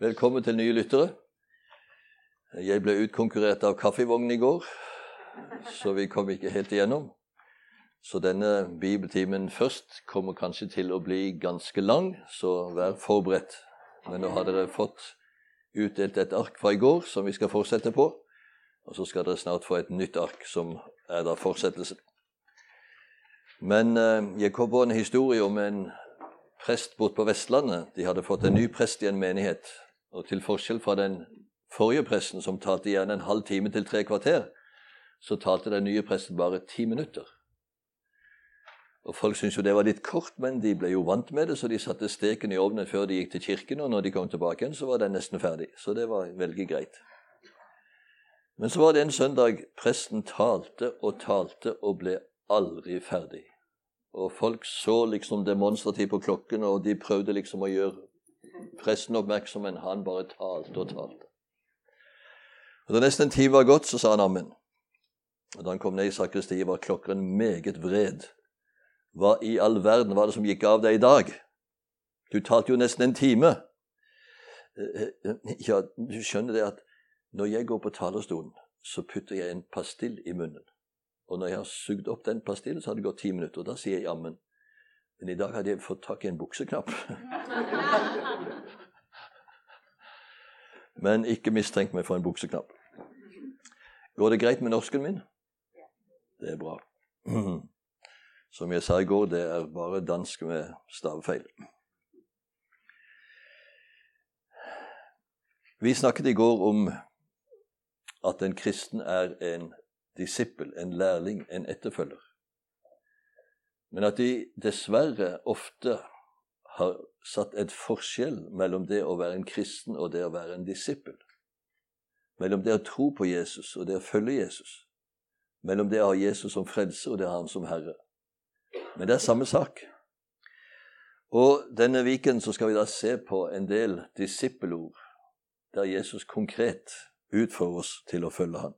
Velkommen til nye lyttere. Jeg ble utkonkurrert av kaffevognen i går, så vi kom ikke helt igjennom. Så denne bibeltimen først kommer kanskje til å bli ganske lang, så vær forberedt. Men nå har dere fått utdelt et ark fra i går som vi skal fortsette på. Og så skal dere snart få et nytt ark, som er da fortsettelsen. Men eh, jeg kom på en historie om en prest bort på Vestlandet. De hadde fått en ny prest i en menighet. Og til forskjell fra den forrige presten, som talte gjerne en halv time til tre kvarter, så talte den nye presten bare ti minutter. Og Folk syntes jo det var litt kort, men de ble jo vant med det, så de satte steken i ovnen før de gikk til kirken, og når de kom tilbake igjen, så var den nesten ferdig. Så det var veldig greit. Men så var det en søndag presten talte og talte og ble aldri ferdig. Og folk så liksom demonstrativt på klokken, og de prøvde liksom å gjøre presten oppmerksom, men han bare talte og talte. Og Da nesten en time var gått, så sa han ammen. Og Da han kom ned i sakristiet, var klokkeren meget vred. Hva i all verden var det som gikk av deg i dag? Du talte jo nesten en time. Eh, eh, ja, du skjønner det at når jeg går på talerstolen, så putter jeg en pastill i munnen. Og når jeg har sugd opp den pastillen, så har det gått ti minutter. Og da sier jeg jammen. Men i dag hadde jeg fått tak i en bukseknapp. Men ikke mistenk meg for en bukseknapp. Går det greit med norsken min? Det er bra. Som jeg sa i går, det er bare dansk med stavefeil. Vi snakket i går om at en kristen er en disippel, en lærling, en etterfølger. Men at de dessverre ofte har satt et forskjell mellom det å være en kristen og det å være en disippel. Mellom det å tro på Jesus og det å følge Jesus. Mellom det å ha Jesus som frelse og det å ha ham som herre. Men det er samme sak. Og denne viken så skal vi da se på en del disippelord der Jesus konkret utfordrer oss til å følge ham.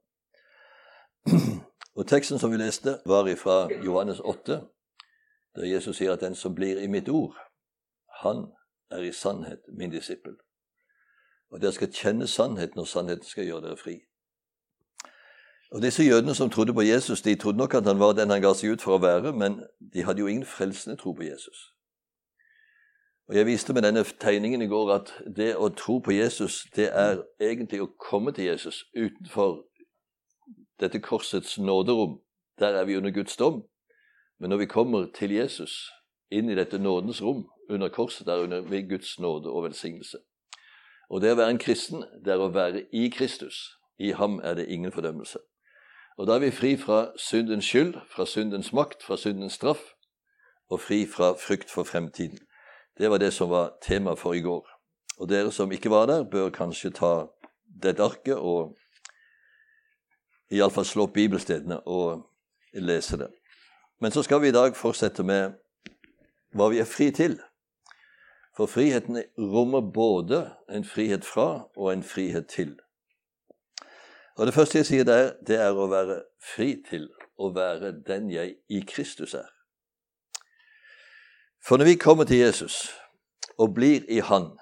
Og Teksten som vi leste, var fra Johannes 8, der Jesus sier at den som blir i mitt ord, han er i sannhet min disippel. Og dere skal kjenne sannheten, og sannheten skal gjøre dere fri. Og Disse jødene som trodde på Jesus, de trodde nok at han var den han ga seg ut for å være, men de hadde jo ingen frelsende tro på Jesus. Og Jeg viste med denne tegningen i går at det å tro på Jesus, det er egentlig å komme til Jesus utenfor dette korsets nåderom. Der er vi under Guds dom. Men når vi kommer til Jesus, inn i dette nådens rom under korset, der under ved Guds nåde og velsignelse. Og det å være en kristen, det er å være i Kristus. I ham er det ingen fordømmelse. Og da er vi fri fra syndens skyld, fra syndens makt, fra syndens straff, og fri fra frykt for fremtiden. Det var det som var tema for i går. Og dere som ikke var der, bør kanskje ta dette arket og iallfall slå opp bibelstedene og lese det. Men så skal vi i dag fortsette med hva vi er fri til. For friheten rommer både en frihet fra og en frihet til. Og Det første jeg sier der, det er å være fri til å være den jeg i Kristus er. For når vi kommer til Jesus og blir i Han,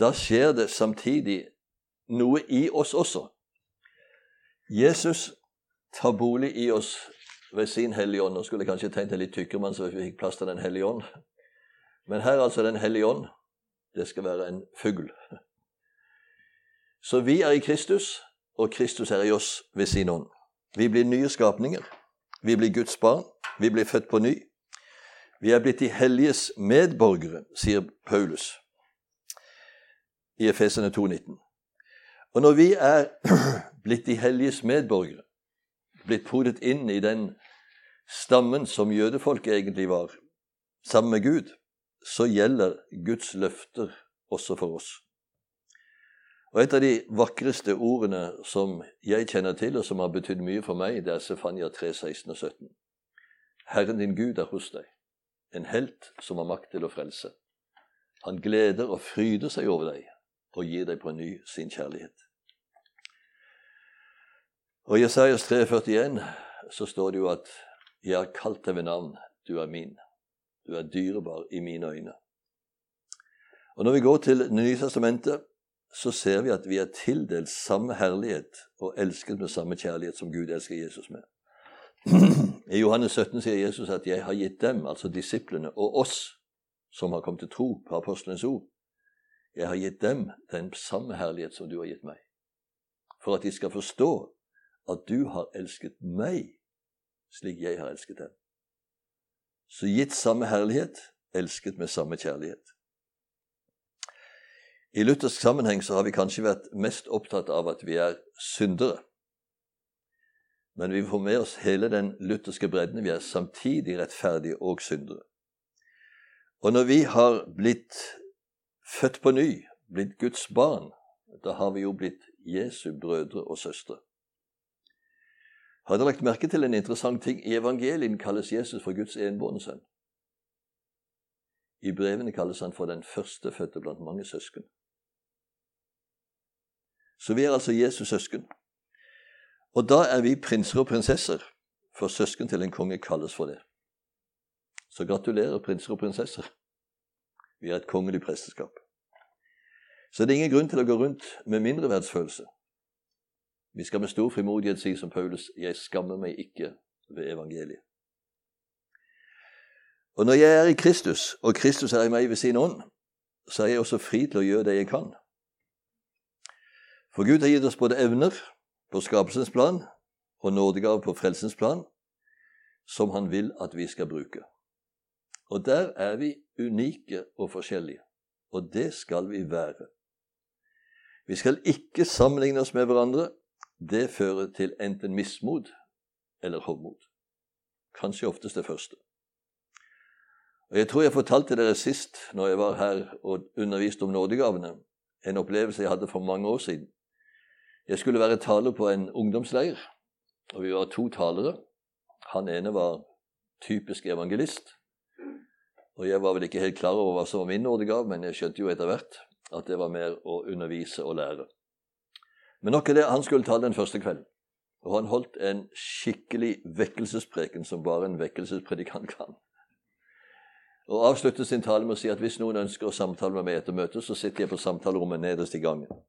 da skjer det samtidig noe i oss også. Jesus tar bolig i oss ved sin Hellige Ånd. Nå skulle jeg kanskje tegnet en litt tykkere mann, så vi fikk plass til Den hellige ånd. Men her altså Den hellige ånd. Det skal være en fugl. Så vi er i Kristus, og Kristus er i oss ved sin ånd. Vi blir nye skapninger. Vi blir Guds barn. Vi blir født på ny. Vi er blitt de helliges medborgere, sier Paulus i Efesene 2,19. Og når vi er blitt de helliges medborgere, blitt podet inn i den stammen som jødefolket egentlig var, sammen med Gud, så gjelder Guds løfter også for oss. Og Et av de vakreste ordene som jeg kjenner til, og som har betydd mye for meg, det er Sefania 3, 16 og 17. Herren din Gud er hos deg, en helt som har makt til å frelse. Han gleder og fryder seg over deg og gir deg på ny sin kjærlighet. Og I Jesajas 3,41 så står det jo at 'Jeg har kalt deg ved navn, du er min'. Du er dyrebar i mine øyne. Og Når vi går til Det så ser vi at vi er tildelt samme herlighet og elsket med samme kjærlighet som Gud elsker Jesus med. I Johannes 17 sier Jesus at 'jeg har gitt dem', altså disiplene, og oss som har kommet til tro på apostlenes ord, 'jeg har gitt dem den samme herlighet som du har gitt meg', for at de skal forstå at du har elsket meg slik jeg har elsket dem. Så gitt samme herlighet, elsket med samme kjærlighet. I luthersk sammenheng så har vi kanskje vært mest opptatt av at vi er syndere. Men vi får med oss hele den lutherske bredden. Vi er samtidig rettferdige og syndere. Og når vi har blitt født på ny, blitt Guds barn, da har vi jo blitt Jesu brødre og søstre. Har dere lagt merke til en interessant ting? I evangelien kalles Jesus for Guds enbårne sønn. I brevene kalles han for den førstefødte blant mange søsken. Så vi er altså Jesus' søsken. Og da er vi prinser og prinsesser, for søsken til en konge kalles for det. Så gratulerer, prinser og prinsesser. Vi er et kongelig presteskap. Så det er ingen grunn til å gå rundt med mindreverdsfølelse. Vi skal med stor frimodighet si som Paulus 'Jeg skammer meg ikke ved evangeliet'. Og når jeg er i Kristus, og Kristus er i meg ved sin ånd, så er jeg også fri til å gjøre det jeg kan. For Gud har gitt oss både evner på skapelsens plan og nådegave på frelsens plan som Han vil at vi skal bruke. Og der er vi unike og forskjellige, og det skal vi være. Vi skal ikke sammenligne oss med hverandre. Det fører til enten mismot eller hovmod. Kanskje oftest det første. Og Jeg tror jeg fortalte dere sist, når jeg var her og underviste om nådegavene, en opplevelse jeg hadde for mange år siden. Jeg skulle være taler på en ungdomsleir, og vi var to talere. Han ene var typisk evangelist, og jeg var vel ikke helt klar over hva som var min nådegave, men jeg skjønte jo etter hvert at det var mer å undervise og lære. Men nok er det, han skulle tale den første kvelden. Og han holdt en skikkelig vekkelsespreken som bare en vekkelsespredikant kan. Og avsluttet sin tale med å si at hvis noen ønsker å samtale med meg etter møtet, så sitter jeg på samtalerommet nederst i gangen.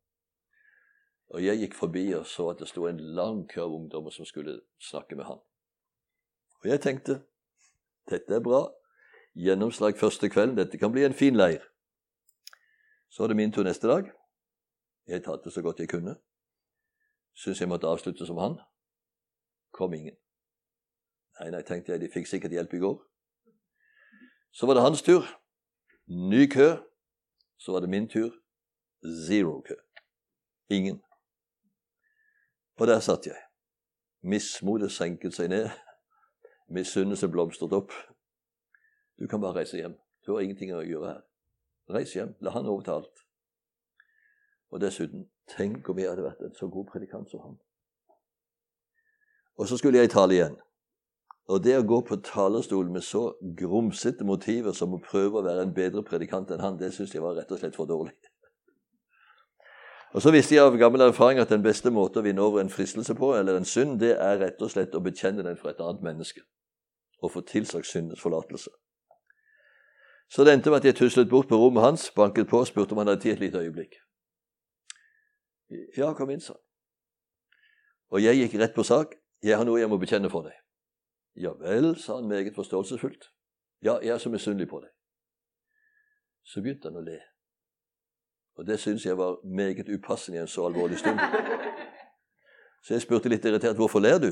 Og jeg gikk forbi og så at det sto en lang kø av ungdommer som skulle snakke med han. Og jeg tenkte dette er bra. Gjennomslag første kvelden. Dette kan bli en fin leir. Så var det min tur neste dag. Jeg talte så godt jeg kunne. Syns jeg måtte avslutte som han. Kom ingen. Nei, nei, tenkte jeg, de fikk sikkert hjelp i går. Så var det hans tur. Ny kø. Så var det min tur. Zero kø. Ingen. Og der satt jeg. Mismodet senket seg ned. Misunnelse blomstret opp. Du kan bare reise hjem. Du har ingenting å gjøre her. Reis hjem. La han overta alt. Og dessuten, tenk om jeg hadde vært en så god predikant som han. Og så skulle jeg i tale igjen. Og det å gå på talerstolen med så grumsete motiver som å prøve å være en bedre predikant enn han, det syns jeg var rett og slett for dårlig. Og Så visste jeg av gammel erfaring at den beste måten å vinne over en fristelse på, eller en synd, det er rett og slett å bekjenne den for et annet menneske og få tilsagt syndens forlatelse. Så det endte med at jeg tuslet bort på rommet hans, banket på og spurte om han hadde tid et lite øyeblikk. Ja, kom inn, sa han. Og jeg gikk rett på sak. Jeg har noe jeg må bekjenne for deg. Ja vel, sa han meget forståelsesfullt. Ja, jeg er så misunnelig på deg. Så begynte han å le. Og det syntes jeg var meget upassende i en så alvorlig stund. Så jeg spurte litt irritert hvorfor ler du?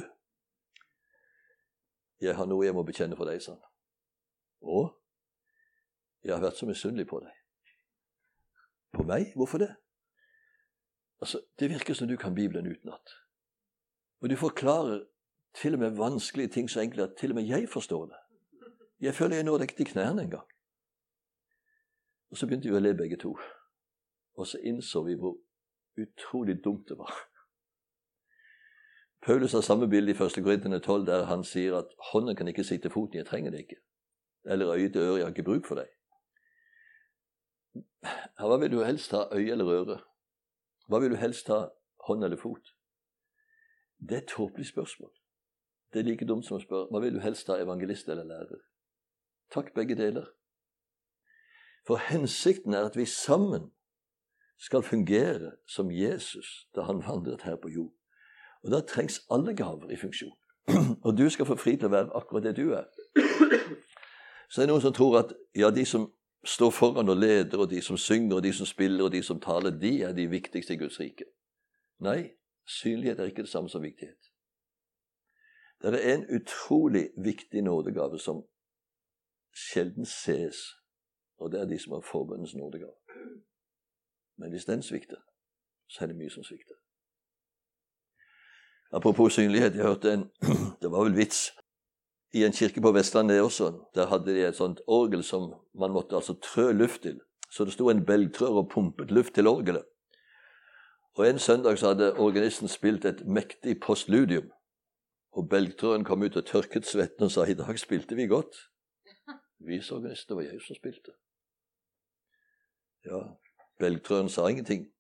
Jeg har noe jeg må bekjenne for deg, sa han. Å? Jeg har vært så misunnelig på deg. På meg? Hvorfor det? Altså, Det virker som du kan Bibelen utenat. Og du forklarer til og med vanskelige ting så enkelt at til og med jeg forstår det. Jeg føler jeg når deg til knærne en gang. Og så begynte vi å le begge to. Og så innså vi hvor utrolig dumt det var. Paulus har samme bilde i 1. Korintene 12, der han sier at hånden kan ikke si til foten 'jeg trenger det ikke', eller øyet til øret 'jeg har ikke bruk for deg'. Hva vil du helst ha, øye eller øre? Hva vil du helst ha, hånd eller fot? Det er et tåpelig spørsmål. Det er like dumt som å spørre hva vil du helst ha, evangelist eller lærer? Takk, begge deler. For hensikten er at vi sammen skal fungere som Jesus da han vandret her på jord. Og Da trengs alle gaver i funksjon. Og du skal få fri til å være akkurat det du er. Så det er noen som tror at ja, de som står foran og leder, og de som synger, og de som spiller, og de som taler, de er de viktigste i Guds rike. Nei, synlighet er ikke det samme som viktighet. Det er en utrolig viktig nådegave som sjelden ses, og det er de som har forbundets nådegave. Men hvis den svikter, så er det mye som svikter. Apropos synlighet, jeg hørte en Det var vel vits. I en kirke på Vestlandet også, der hadde de et sånt orgel som man måtte altså trø luft til. Så det sto en belgtrør og pumpet luft til orgelet. Og En søndag så hadde organisten spilt et mektig postludium. Og belgtrøen kom ut og tørket svetten og sa i dag spilte vi godt. Viseorganisten, det var jeg som spilte. Ja, belgtrøen sa ingenting.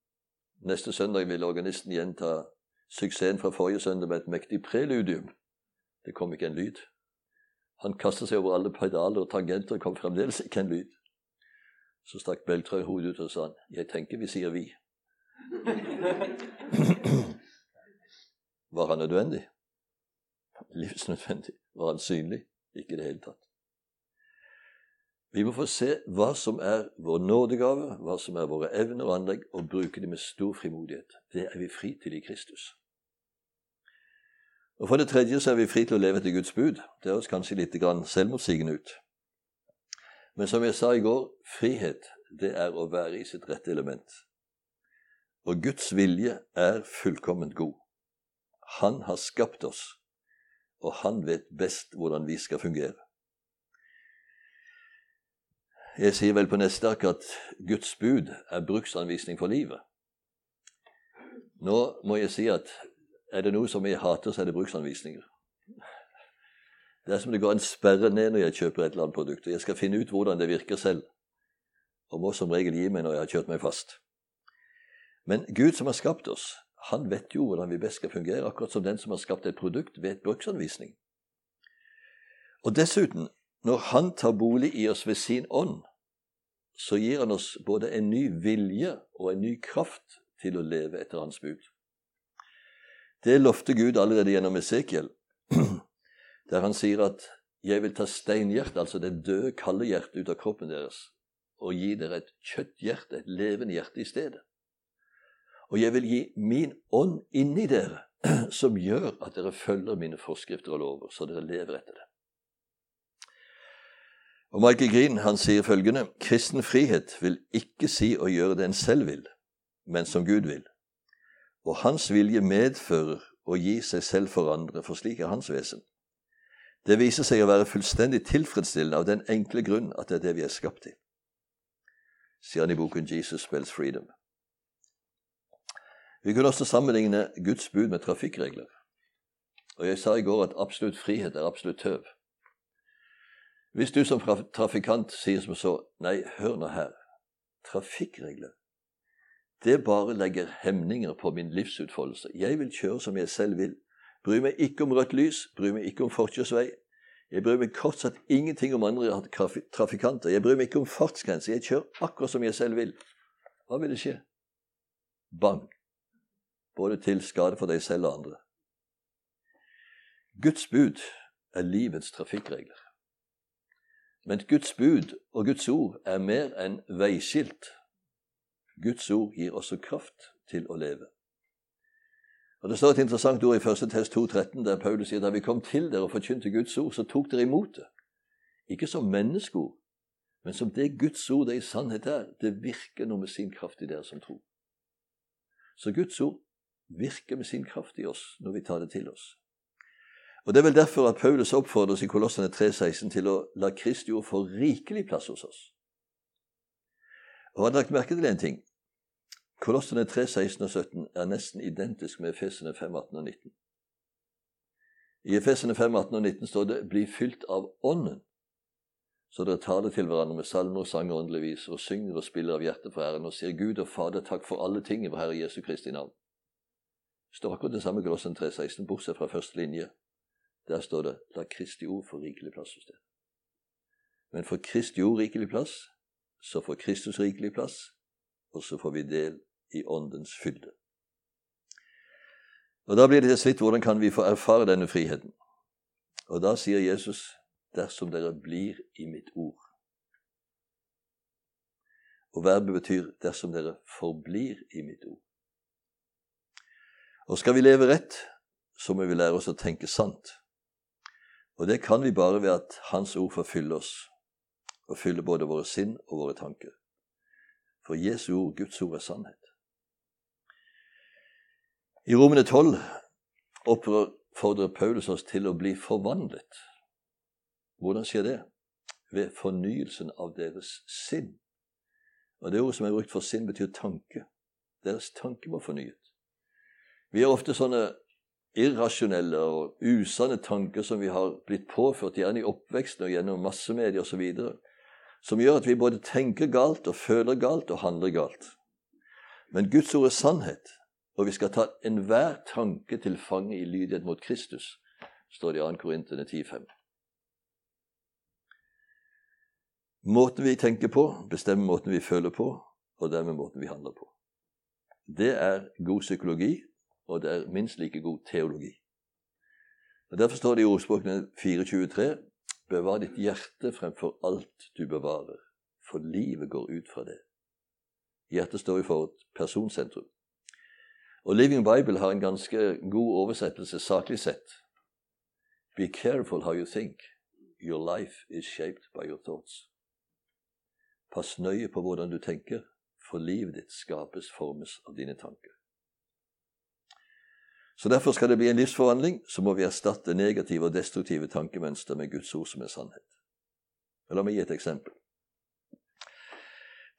Neste søndag ville organisten gjenta suksessen fra forrige søndag med et mektig preludium. Det kom ikke en lyd. Han kastet seg over alle pedaler og tangenter, og kom fremdeles ikke en lyd. Så stakk Beltrøy hodet ut og sa han, 'Jeg tenker vi sier vi'. Var han nødvendig? livsnødvendig. Var han synlig? Ikke i det hele tatt. Vi må få se hva som er vår nådegave, hva som er våre evner og anlegg, og bruke det med stor frimodighet. Det er vi fri til i Kristus. Og For det tredje så er vi fri til å leve etter Guds bud. Det høres kanskje litt selvmotsigende ut. Men som jeg sa i går, frihet det er å være i sitt rette element. Og Guds vilje er fullkomment god. Han har skapt oss og han vet best hvordan vi skal fungere. Jeg sier vel på neste ark at Guds bud er bruksanvisning for livet. Nå må jeg si at er det noe som jeg hater, så er det bruksanvisninger. Det er som det går en sperre ned når jeg kjøper et eller annet produkt. og Jeg skal finne ut hvordan det virker selv, og må som regel gi meg når jeg har kjørt meg fast. Men Gud som har skapt oss, han vet jo hvordan vi best skal fungere, akkurat som den som har skapt et produkt, vet bruksanvisning. Og dessuten, når Han tar bolig i oss ved sin ånd, så gir Han oss både en ny vilje og en ny kraft til å leve etter Hans bud. Det lovte Gud allerede gjennom Esekiel, der han sier at 'jeg vil ta steinhjertet', altså det døde, kalde hjertet, ut av kroppen deres, og gi dere et kjøtthjerte, et levende hjerte i stedet. Og jeg vil gi min ånd inni dere, som gjør at dere følger mine forskrifter og lover, så dere lever etter det. Og Michael Green han sier følgende.: Kristen frihet vil ikke si å gjøre det en selv vil, men som Gud vil. Og hans vilje medfører å gi seg selv for andre, for slik er hans vesen. Det viser seg å være fullstendig tilfredsstillende av den enkle grunn at det er det vi er skapt til, sier han i boken Jesus Spells Freedom. Vi kunne også sammenligne Guds bud med trafikkregler. Og jeg sa i går at absolutt frihet er absolutt tøv. Hvis du som trafikant sier som så Nei, hør nå her. Trafikkregler det bare legger hemninger på min livsutfoldelse. Jeg vil kjøre som jeg selv vil. Bryr meg ikke om rødt lys, bryr meg ikke om forkjørsvei. Jeg bryr meg kort sagt ingenting om andre trafikanter. Jeg bryr meg ikke om fartsgrense. Jeg kjører akkurat som jeg selv vil. Hva vil det skje? Bang! både til skade for deg selv og andre. Guds bud er livets trafikkregler. Men Guds bud og Guds ord er mer enn veiskilt. Guds ord gir også kraft til å leve. Og Det står et interessant ord i 1. test 2,13, der Paulus sier da vi kom til dere og forkynte Guds ord, så tok dere imot det. Ikke som menneskeord, men som det Guds ord det i sannhet er. Det virker noe med sin kraft i dere som tror. Så Guds ord virker med sin kraft i oss når vi tar det til oss. Og Det er vel derfor at Paulus oppfordrer oss i Kolossene 3,16 til å la Kristi ord få rikelig plass hos oss. Og Har dere lagt merke til en ting? Kolossene 3, 16 og 17 er nesten identisk med Efesene 5, 18 og 19. I Efesene 5, 18 og 19 står det 'bli fylt av Ånden', så dere taler til hverandre med salmer og sanger åndelig vis, og synger og spiller av hjertet for Herren, og sier Gud og Fader takk for alle ting i vår Herre Jesu Kristi navn står akkurat det samme i Kolossen 3,16, bortsett fra første linje. Der står det 'La Kristi ord få rikelig plass hos dere'. Men får Kristi ord rikelig plass, så får Kristus rikelig plass, og så får vi del i Åndens fylde. Og Da blir det til slutt hvordan kan vi få erfare denne friheten? Og da sier Jesus, dersom dere blir i mitt ord. Og verbet betyr 'dersom dere forblir i mitt ord'. Og skal vi leve rett, så må vi lære oss å tenke sant. Og det kan vi bare ved at Hans ord får fylle oss, og fylle både våre sinn og våre tanker. For Jesu ord, Guds ord, er sannhet. I Romene 12 oppfordrer Paulus oss til å bli forvandlet. Hvordan skjer det? Ved fornyelsen av deres sinn. Og Det ordet som er brukt for sinn, betyr tanke. Deres tanke må fornyet. Vi har ofte sånne irrasjonelle og usanne tanker som vi har blitt påført gjerne i oppveksten og gjennom massemedier osv., som gjør at vi både tenker galt og føler galt og handler galt. Men Guds ord er sannhet, og vi skal ta enhver tanke til fange i lydighet mot Kristus, står det i 2. Korintene 10,5. Måten vi tenker på, bestemmer måten vi føler på, og dermed måten vi handler på. Det er god psykologi, og det er minst like god teologi. Og Derfor står det i ordspråkene 423 Bevar ditt hjerte fremfor alt du bevarer, for livet går ut fra det. Hjertet står jo for et personsentrum. Og Living Bible har en ganske god oversettelse saklig sett. Be careful how you think. Your life is shaped by your thoughts. Pass nøye på hvordan du tenker, for livet ditt skapes, formes av dine tanker. Så Derfor skal det bli en livsforvandling, så må vi erstatte negative og destruktive tankemønster med Guds ord som er sannhet. La meg gi et eksempel.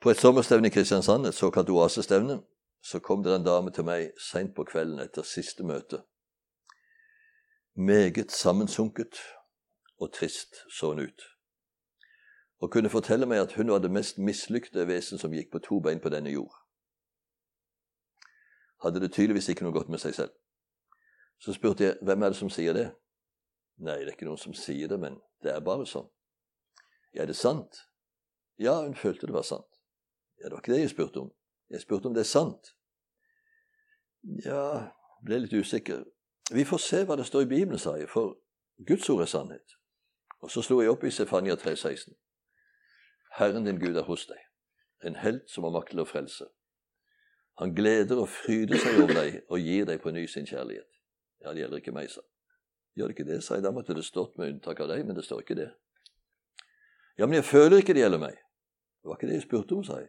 På et sommerstevne i Kristiansand, et såkalt oasestevne, så kom det en dame til meg seint på kvelden etter siste møte. Meget sammensunket og trist så hun ut, og kunne fortelle meg at hun var det mest mislykte vesen som gikk på to bein på denne jord. Hadde det tydeligvis ikke noe godt med seg selv. Så spurte jeg hvem er det som sier det. Nei, det er ikke noen som sier det, men det er bare sånn. Er det sant? Ja, hun følte det var sant. Ja, Det var ikke det jeg spurte om. Jeg spurte om det er sant. Ja, ble litt usikker. Vi får se hva det står i Bibelen, sa jeg, for Guds ord er sannhet. Og så slo jeg opp i Sefania 3,16. Herren din Gud er hos deg, en helt som har makt til å frelse. Han gleder og fryder seg over deg og gir deg på ny sin kjærlighet. Ja, det gjelder ikke meg, sa Gjør det ikke det, sa jeg. Da måtte det stått med unntak av deg, men det står ikke det. Ja, men jeg føler ikke det gjelder meg. Det var ikke det jeg spurte om, sa jeg.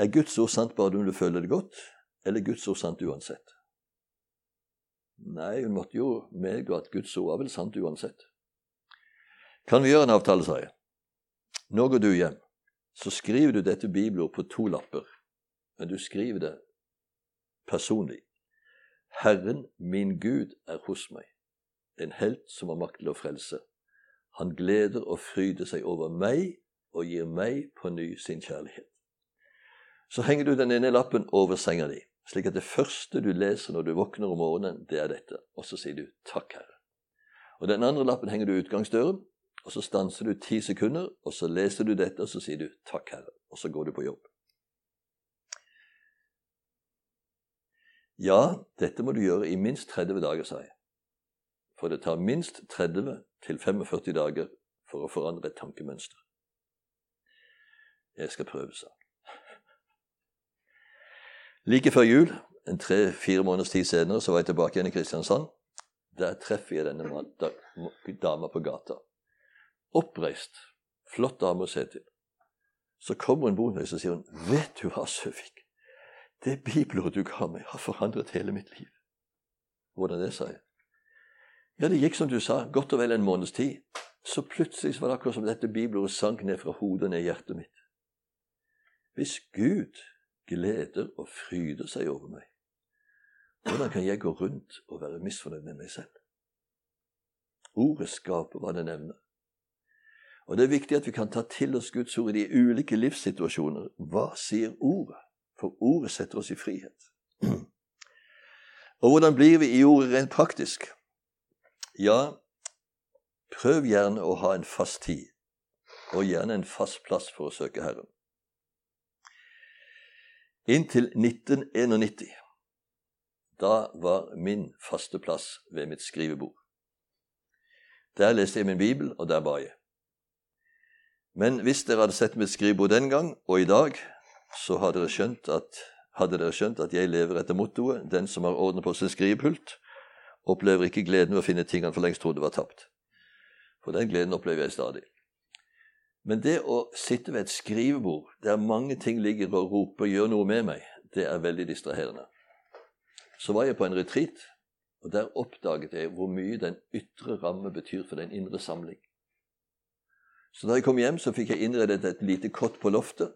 Er Guds ord sant bare om du føler det godt, eller er Guds ord sant uansett? Nei, hun måtte jo medgå at Guds ord var vel sant uansett. Kan vi gjøre en avtale, sa jeg. Nå går du hjem. Så skriver du dette bibelord på to lapper, men du skriver det personlig. Herren min Gud er hos meg, en helt som har makt til å frelse. Han gleder og fryder seg over meg og gir meg på ny sin kjærlighet. Så henger du den ene lappen over senga di, slik at det første du leser når du våkner om morgenen, det er dette. Og så sier du 'Takk, Herre'. Og den andre lappen henger du utgangsdøren, og så stanser du ti sekunder, og så leser du dette, og så sier du 'Takk, Herre', og så går du på jobb. Ja, dette må du gjøre i minst 30 dager, sa jeg. For det tar minst 30 til 45 dager for å forandre et tankemønster. Jeg skal prøve, sa Like før jul, en tre-fire måneders tid senere, så var jeg tilbake igjen i Kristiansand. Der treffer jeg denne dama på gata. Oppreist, flott dame å se til. Så kommer hun bort og sier hun, 'Vet du hva, Søvik? Det bibelordet du ga meg, har forandret hele mitt liv. Hvordan det, sa jeg. Ja, det gikk som du sa, godt og vel en måneds tid. Så plutselig var det akkurat som dette bibelordet sank ned fra hodet og ned i hjertet mitt. Hvis Gud gleder og fryder seg over meg, hvordan kan jeg gå rundt og være misfornøyd med meg selv? Ordet skaper hva det nevner. Og det er viktig at vi kan ta til oss Guds ord i de ulike livssituasjoner. Hva sier ordet? For ordet setter oss i frihet. Og hvordan blir vi i ordet rent praktisk? Ja, prøv gjerne å ha en fast tid. og gjerne en fast plass for å søke Herren. Inntil 1991. Da var min faste plass ved mitt skrivebord. Der leste jeg min bibel, og der ba jeg. Men hvis dere hadde sett mitt skrivebord den gang og i dag, så hadde dere skjønt at, hadde dere skjønt at jeg lever etter mottoet 'Den som har orden på sin skrivepult, opplever ikke gleden ved å finne ting han for lengst trodde var tapt'. For den gleden opplever jeg stadig. Men det å sitte ved et skrivebord der mange ting ligger og roper 'gjør noe med meg', det er veldig distraherende. Så var jeg på en retreat, og der oppdaget jeg hvor mye den ytre ramme betyr for den indre samling. Så da jeg kom hjem, så fikk jeg innredet et lite kott på loftet.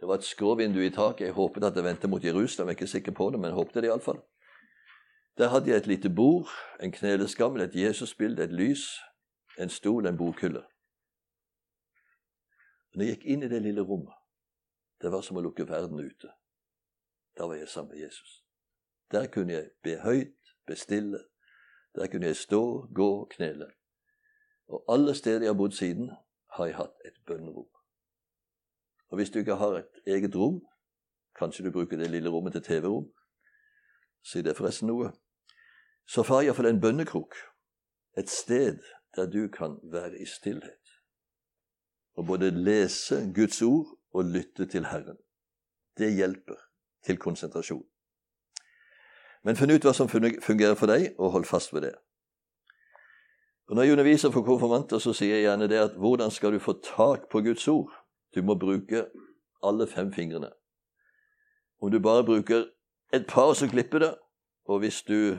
Det var et skråvindu i taket. Jeg håpet at det vendte mot Jerusalem. Jeg er ikke sikker på det, men jeg håpet det iallfall. Der hadde jeg et lite bord, en kneleskammel, et Jesusbilde, et lys, en stol, en bokhylle. Når jeg gikk inn i det lille rommet, det var som å lukke verden ute. Da var jeg sammen med Jesus. Der kunne jeg be høyt, bestille. Der kunne jeg stå, gå, knele. Og alle steder jeg har bodd siden, har jeg hatt et bønnerom. Og hvis du ikke har et eget rom, kanskje du bruker det lille rommet til TV-rom, si det forresten noe, så far iallfall en bønnekrok, et sted der du kan være i stillhet og både lese Guds ord og lytte til Herren. Det hjelper til konsentrasjon. Men finn ut hva som fungerer for deg, og hold fast ved det. Og Når jeg underviser for konfirmanter, så sier jeg gjerne det at hvordan skal du få tak på Guds ord? Du må bruke alle fem fingrene. Om du bare bruker et par, så glipper det. Og hvis du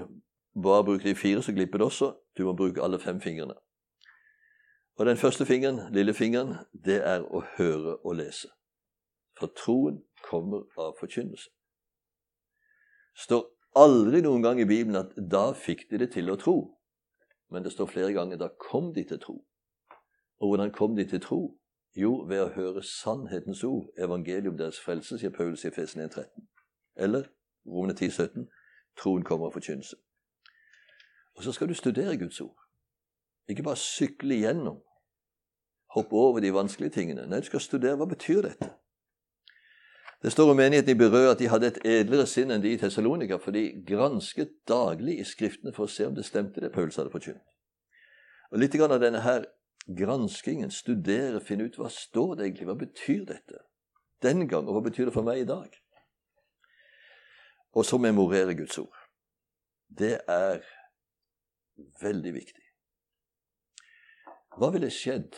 bare bruker de fire, så glipper det også. Du må bruke alle fem fingrene. Og den første fingeren, lillefingeren, det er å høre og lese. For troen kommer av forkynnelse. står aldri noen gang i Bibelen at da fikk de det til å tro. Men det står flere ganger da kom de til tro. Og hvordan kom de til tro? Jo, ved å høre sannhetens ord, evangelium deres frelse, sier Paulus i Fesen 1,13. Eller Romene 10,17. Troen kommer av forkynnelse. Og så skal du studere Guds ord. Ikke bare sykle igjennom, hoppe over de vanskelige tingene. Nei, du skal studere hva betyr dette. Det står om menigheten i Berø at de hadde et edlere sinn enn de i Tessalonika, for de gransket daglig i Skriftene for å se om det stemte, det Paulus hadde forkynt. Og Litt av denne her granskingen, studere, finne ut hva står det egentlig, hva betyr dette den gang, og hva betyr det for meg i dag? Og så memorere Guds ord. Det er veldig viktig. Hva ville skjedd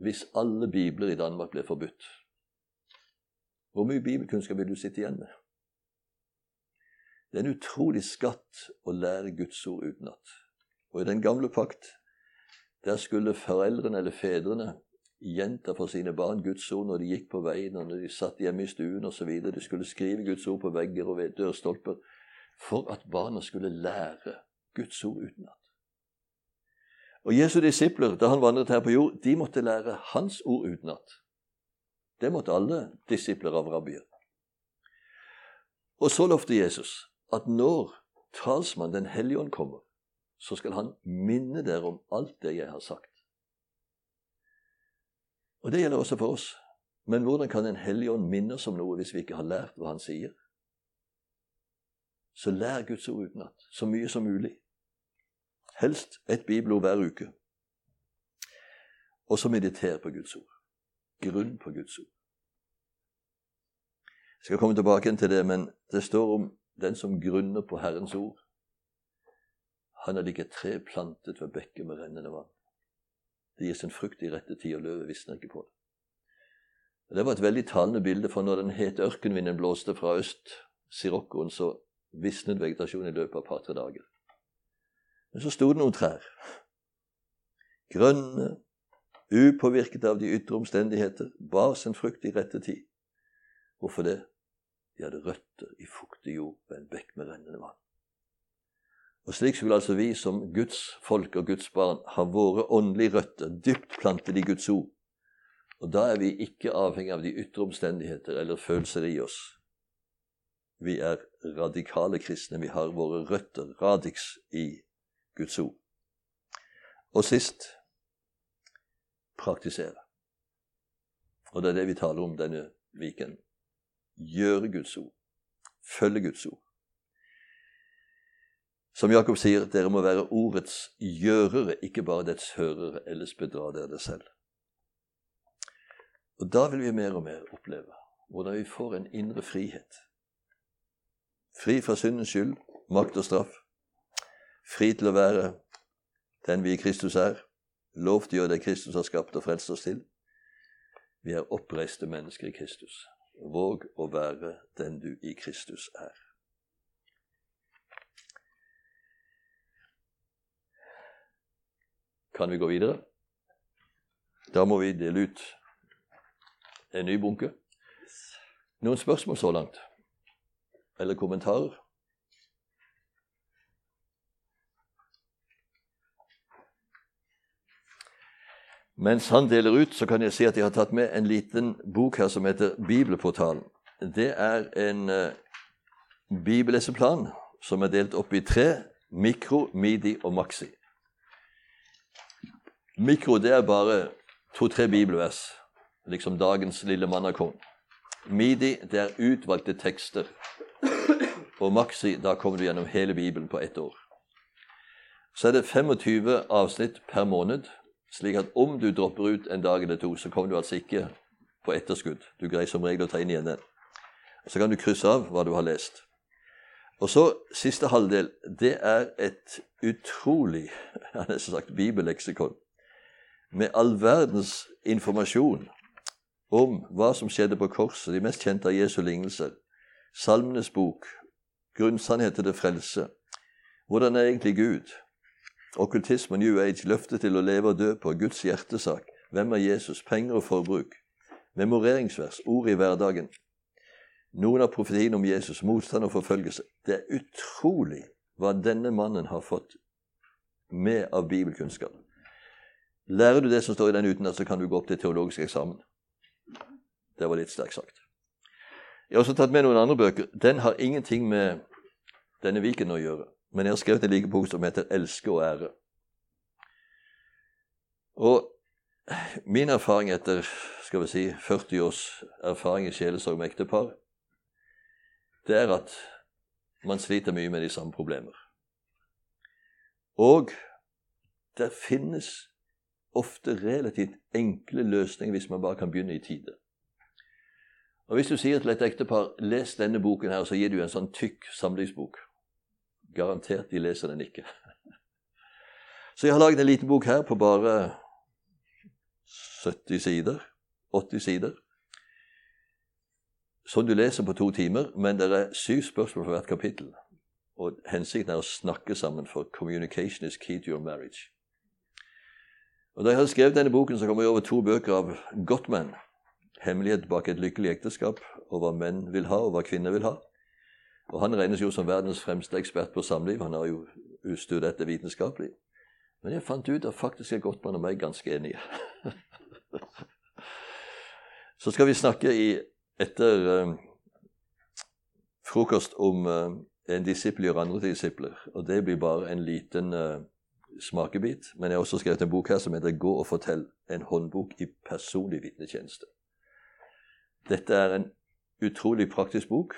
hvis alle bibler i Danmark ble forbudt? Hvor mye bibelkunnskap vil du sitte igjen med? Det er en utrolig skatt å lære Guds ord utenat. Og i den gamle pakt, der skulle foreldrene eller fedrene gjenta for sine barn Guds ord når de gikk på veien, og når de satt hjemme i stuen osv. De skulle skrive Guds ord på vegger og ved dørstolper for at barna skulle lære Guds ord utenat. Og Jesu disipler, da han vandret her på jord, de måtte lære hans ord utenat. Det måtte alle disipler av rabbier. Og så lovte Jesus at når talsmann Den hellige ånd kommer, så skal han minne dere om alt det jeg har sagt. Og det gjelder også for oss. Men hvordan kan Den hellige ånd minne oss om noe hvis vi ikke har lært hva han sier? Så lær Guds ord utenat, så mye som mulig. Helst et bibelord hver uke. Og så mediter på Guds ord. Grunn på Guds ord. Jeg skal komme tilbake til det, men det står om den som grunner på Herrens ord. Han er lik et tre plantet ved bekker med rennende vann. Det gir sin frukt i rette tid, og løvet visner ikke på det. Det var et veldig talende bilde, for når den hete ørkenvinden blåste fra øst, Sirokkoen, så visnet vegetasjonen i løpet av et par-tre dager. Men så sto det noen trær. Grønne, upåvirket av de ytre omstendigheter, bar sin frukt i rette tid. Hvorfor det? De hadde røtter i fuktig jord ved en bekk med rennende vann. Og slik skulle altså vi som Guds folk og Guds barn ha våre åndelige røtter dypt plantet i Guds ord. Og da er vi ikke avhengig av de ytre omstendigheter eller følelser i oss. Vi er radikale kristne. Vi har våre røtter, radix, i Guds ord. Og sist praktisere. Og det er det vi taler om denne viken. Gjøre Guds ord. Følge Guds ord. Som Jakob sier, dere må være ordets gjørere, ikke bare dets hørere, ellers bedrar dere det selv. Og da vil vi mer og mer oppleve hvordan vi får en indre frihet. Fri fra syndens skyld, makt og straff. Fri til å være den vi i Kristus er. Lov til å gjøre det Kristus har skapt og frelst oss til. Vi er oppreiste mennesker i Kristus. Våg å være den du i Kristus er. Kan vi gå videre? Da må vi dele ut en ny bunke. Noen spørsmål så langt? Eller kommentarer? Mens han deler ut, så kan jeg si at jeg har tatt med en liten bok her som heter Bibelportalen. Det er en uh, bibelleseplan som er delt opp i tre mikro, midi og maxi. Mikro det er bare to-tre bibelvers, liksom dagens lille mannakon. Midi det er utvalgte tekster. Og maxi, da kommer du gjennom hele Bibelen på ett år. Så er det 25 avsnitt per måned slik at om du dropper ut en dag eller to, så kommer du altså ikke på etterskudd. Du greier som regel å ta inn igjen den. Så kan du krysse av hva du har lest. Og så siste halvdel. Det er et utrolig jeg har nesten sagt bibelleksikon med all verdens informasjon om hva som skjedde på korset, de mest kjente av Jesu lignelser, Salmenes bok, grunnsannhet til det frelse, hvordan er egentlig Gud, Okkultisme New Age, løftet til å leve og dø på, Guds hjertesak, hvem er Jesus, penger og forbruk, memoreringsvers, ord i hverdagen, noen av profetiene om Jesus, motstand og forfølgelse. Det er utrolig hva denne mannen har fått med av bibelkunnskap. Lærer du det som står i den utenat, så kan du gå opp til teologisk eksamen. Det var litt sterkt sagt. Jeg har også tatt med noen andre bøker. Den har ingenting med denne Viken å gjøre. Men jeg har skrevet en like bok som heter 'Elske og ære'. Og min erfaring etter skal vi si, 40 års erfaring i sjelesorg med ektepar, det er at man sliter mye med de samme problemer. Og det finnes ofte relativt enkle løsninger hvis man bare kan begynne i tide. Og Hvis du sier til et ektepar 'les denne boken', her, så gir du en sånn tykk samlingsbok Garantert de leser den ikke. Så jeg har laget en liten bok her på bare 70 sider. 80 sider. Som du leser på to timer, men det er syv spørsmål for hvert kapittel. Og hensikten er å snakke sammen, for 'communication is key to your marriage'. Og Da jeg hadde skrevet denne boken, så kom jeg over to bøker av Gottman. 'Hemmelighet bak et lykkelig ekteskap', og hva menn vil ha, og hva kvinner vil ha. Og Han regnes jo som verdens fremste ekspert på samliv. Han har jo studert det vitenskapelig. Men jeg fant ut at faktisk er Gottmann og meg ganske enige. Så skal vi snakke i, etter um, frokost om uh, en disippel gjør andre disipler. Og det blir bare en liten uh, smakebit. Men jeg har også skrevet en bok her som heter 'Gå og fortell'. En håndbok i personlig vitnetjeneste. Dette er en utrolig praktisk bok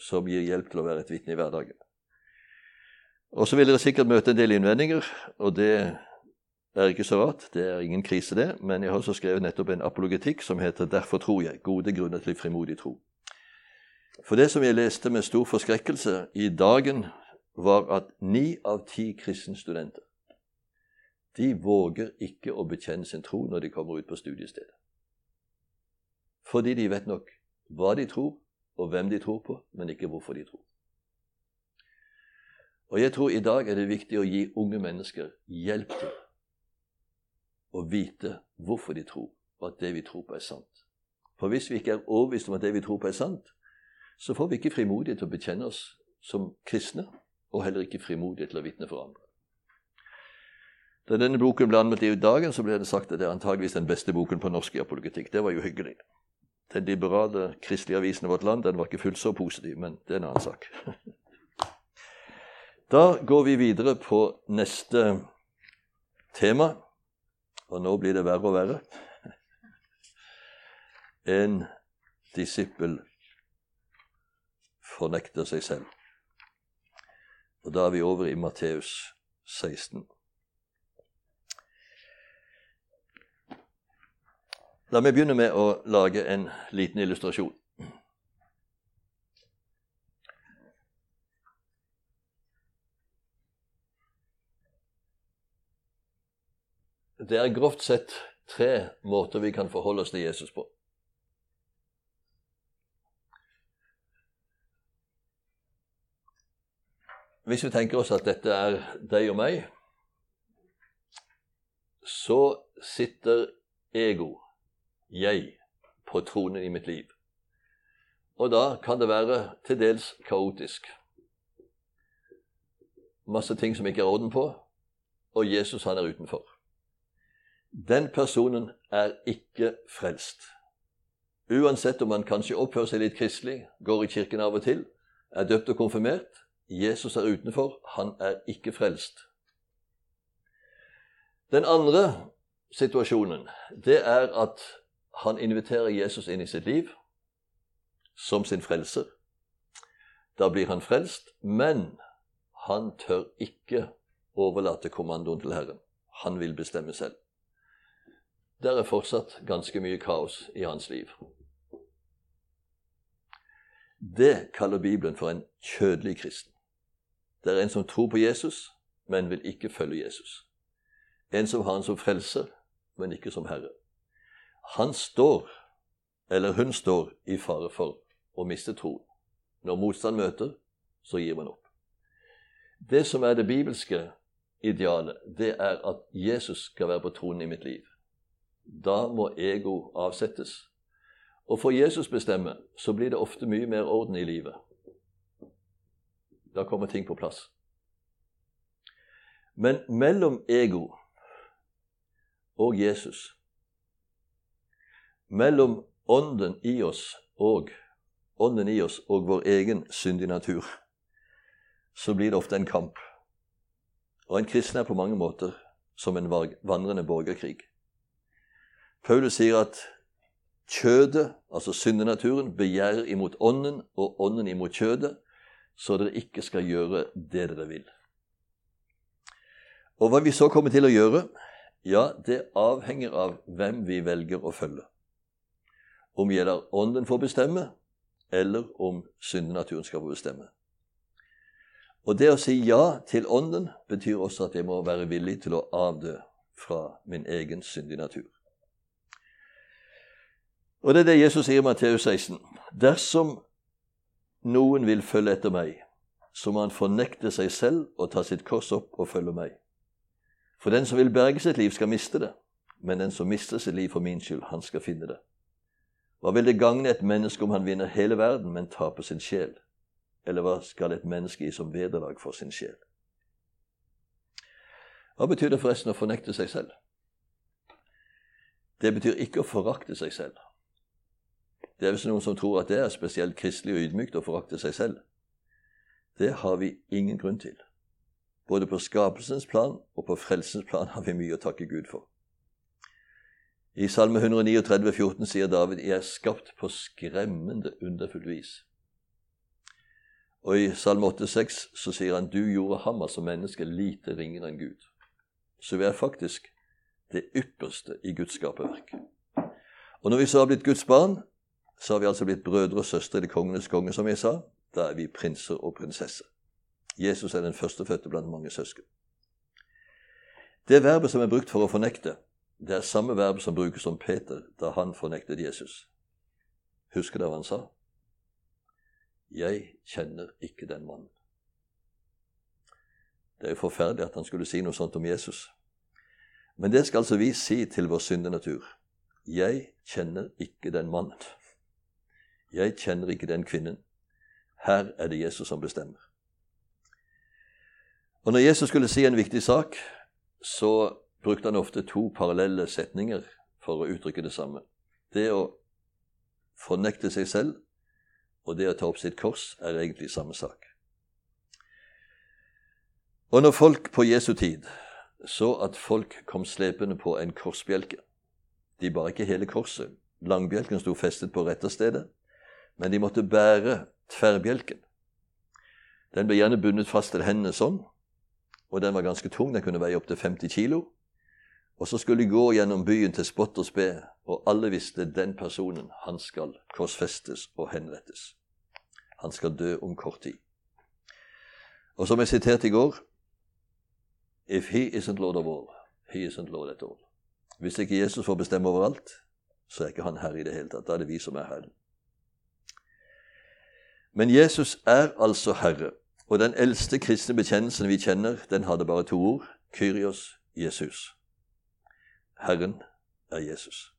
som gir hjelp til å være et vitne i hverdagen. Og så vil dere sikkert møte en del innvendinger, og det er ikke så rart. Det er ingen krise, det. Men jeg har også skrevet nettopp en apologetikk som heter 'Derfor tror jeg gode grunner til frimodig tro'. For det som jeg leste med stor forskrekkelse i dagen, var at ni av ti kristne studenter de våger ikke å bekjenne sin tro når de kommer ut på studiestedet. Fordi de vet nok hva de tror, og hvem de tror på, men ikke hvorfor de tror. Og jeg tror i dag er det viktig å gi unge mennesker hjelp til å vite hvorfor de tror, og at det vi tror på, er sant. For hvis vi ikke er overbevist om at det vi tror på, er sant, så får vi ikke frimodighet til å bekjenne oss som kristne, og heller ikke frimodighet til å vitne for andre. Da denne boken ble anmeldt i dagen, så ble det sagt at det er antageligvis den beste boken på norsk i apologetikk. Det var jo hyggelig. Den liberale kristelige avisen i vårt land den var ikke fullt så positiv, men det er en annen sak. Da går vi videre på neste tema, og nå blir det verre og verre. en disippel fornekter seg selv. Og da er vi over i Matteus 16. La meg begynne med å lage en liten illustrasjon. Det er grovt sett tre måter vi kan forholde oss til Jesus på. Hvis vi tenker oss at dette er deg og meg, så sitter ego, jeg, på tronen i mitt liv. Og da kan det være til dels kaotisk. Masse ting som ikke er orden på, og Jesus han er utenfor. Den personen er ikke frelst. Uansett om han kanskje oppfører seg litt kristelig, går i kirken av og til, er døpt og konfirmert, Jesus er utenfor, han er ikke frelst. Den andre situasjonen, det er at han inviterer Jesus inn i sitt liv som sin frelser. Da blir han frelst, men han tør ikke overlate kommandoen til Herren. Han vil bestemme selv. Der er fortsatt ganske mye kaos i hans liv. Det kaller Bibelen for en kjødelig kristen. Det er en som tror på Jesus, men vil ikke følge Jesus. En som har han som frelser, men ikke som herre. Han står, eller hun står, i fare for å miste troen. Når motstand møter, så gir man opp. Det som er det bibelske idealet, det er at Jesus skal være på tronen i mitt liv. Da må ego avsettes. Og får Jesus bestemme, så blir det ofte mye mer orden i livet. Da kommer ting på plass. Men mellom ego og Jesus, mellom ånden i oss og ånden i oss og vår egen syndige natur, så blir det ofte en kamp. Og en kristen er på mange måter som en vandrende borgerkrig. Paulus sier at kjødet, altså syndenaturen, begjærer imot ånden, og ånden imot kjødet, så dere ikke skal gjøre det dere vil. Og hva vi så kommer til å gjøre, ja, det avhenger av hvem vi velger å følge. Om jeg lar Ånden få bestemme, eller om syndenaturen skal få bestemme. Og det å si ja til Ånden betyr også at jeg må være villig til å avdø fra min egen syndige natur. Og det er det Jesus sier i Matteus 16. Dersom noen vil følge etter meg, så må han fornekte seg selv og ta sitt kors opp og følge meg. For den som vil berge sitt liv, skal miste det, men den som mister sitt liv for min skyld, han skal finne det. Hva vil det gagne et menneske om han vinner hele verden, men taper sin sjel? Eller hva skal et menneske gi som vederlag for sin sjel? Hva betyr det forresten å fornekte seg selv? Det betyr ikke å forakte seg selv. Det er visst noen som tror at det er spesielt kristelig og ydmykt å forakte seg selv. Det har vi ingen grunn til. Både på skapelsens plan og på frelsens plan har vi mye å takke Gud for. I Salme 139, 14 sier David, 'Jeg er skapt på skremmende underfullt vis'. Og i Salme 8,6 så sier han, 'Du gjorde ham som menneske lite ringere enn Gud'. Så vi er faktisk det ypperste i Guds skaperverk. Og når vi så har blitt Guds barn, så har vi altså blitt brødre og søstre i det kongenes konge, som jeg sa. Da er vi prinser og prinsesser. Jesus er den førstefødte blant mange søsken. Det verbet som er brukt for å fornekte, det er samme verb som brukes om Peter da han fornektet Jesus. Husker dere hva han sa? Jeg kjenner ikke den mannen. Det er jo forferdelig at han skulle si noe sånt om Jesus. Men det skal altså vi si til vår syndenatur. Jeg kjenner ikke den mannen. Jeg kjenner ikke den kvinnen. Her er det Jesus som bestemmer. Og Når Jesus skulle si en viktig sak, så brukte han ofte to parallelle setninger for å uttrykke det samme. Det å fornekte seg selv og det å ta opp sitt kors er egentlig samme sak. Og når folk på Jesu tid så at folk kom slepende på en korsbjelke De bar ikke hele korset, Langbjelken sto festet på retterstedet, men de måtte bære tverrbjelken. Den ble gjerne bundet fast til hendene sånn, og den var ganske tung. Den kunne veie opptil 50 kilo. Og så skulle de gå gjennom byen til spott og spe, og alle visste den personen, han skal korsfestes og henrettes. Han skal dø om kort tid. Og som jeg siterte i går If he isn't Lord of all, he isn't Lord at all. Hvis ikke Jesus får bestemme overalt, så er ikke han herre i det hele tatt. Da er det vi som er Herren. Men Jesus er altså Herre, og den eldste kristne bekjennelsen vi kjenner, den hadde bare to ord Kyrios Jesus. Herren er Jesus.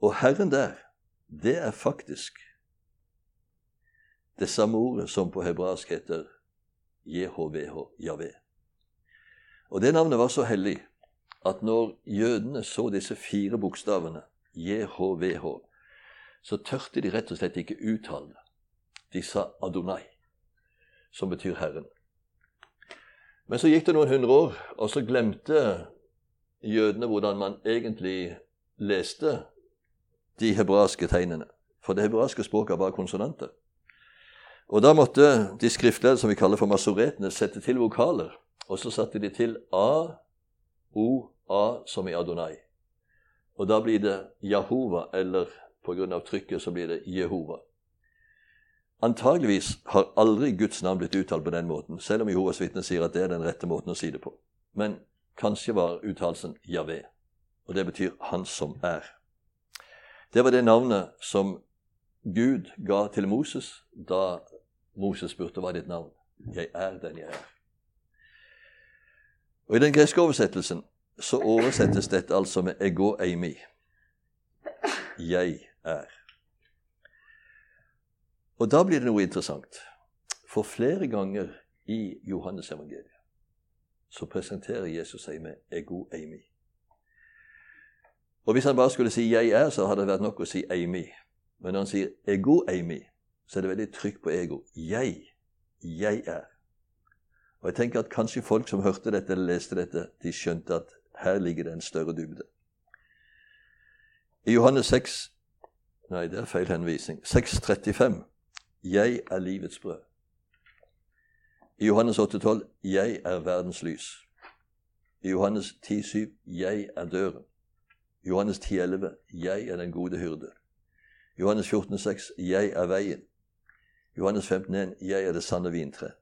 Og Herren der, det er faktisk det samme ordet som på hebraisk heter JHVH, Javé. Og det navnet var så hellig at når jødene så disse fire bokstavene, JHVH, så tørte de rett og slett ikke uttale det. De sa Adonai, som betyr Herren. Men så gikk det noen hundre år, og så glemte jødene hvordan man egentlig leste de hebraiske tegnene. For det hebraiske språket var konsonanter. Og da måtte de skriftlærde, som vi kaller for masoretene, sette til vokaler. Og så satte de til A, O, A, som i Adonai. Og da blir det Jahova, eller pga. trykket så blir det Jehova. Antageligvis har aldri Guds navn blitt uttalt på den måten, selv om Jehovas vitner sier at det er den rette måten å si det på. Men Kanskje var uttalelsen Javé, og det betyr 'Han som er'. Det var det navnet som Gud ga til Moses da Moses spurte hva er ditt navn. 'Jeg er den jeg er'. Og I den greske oversettelsen så oversettes dette altså med 'ego eimi'. Jeg er. Og da blir det noe interessant. For flere ganger i Johannes evangeliet så presenterer Jesus seg med 'ego eimi'. Og Hvis han bare skulle si 'jeg er', så hadde det vært nok å si 'eimi'. Men når han sier 'ego eimi', så er det veldig trykk på ego. Jeg. Jeg er. Og jeg tenker at kanskje folk som hørte dette eller leste dette, de skjønte at her ligger det en større dybde. I Johannes 6 Nei, det er feil henvisning. 6.35. Jeg er livets brød. I Johannes 8,12 'Jeg er verdens lys'. I Johannes 10,7 'Jeg er døren'. I Johannes 10,11 'Jeg er den gode hyrde'. I Johannes 14,6 'Jeg er veien'. I Johannes 15,1 'Jeg er det sanne vintre'.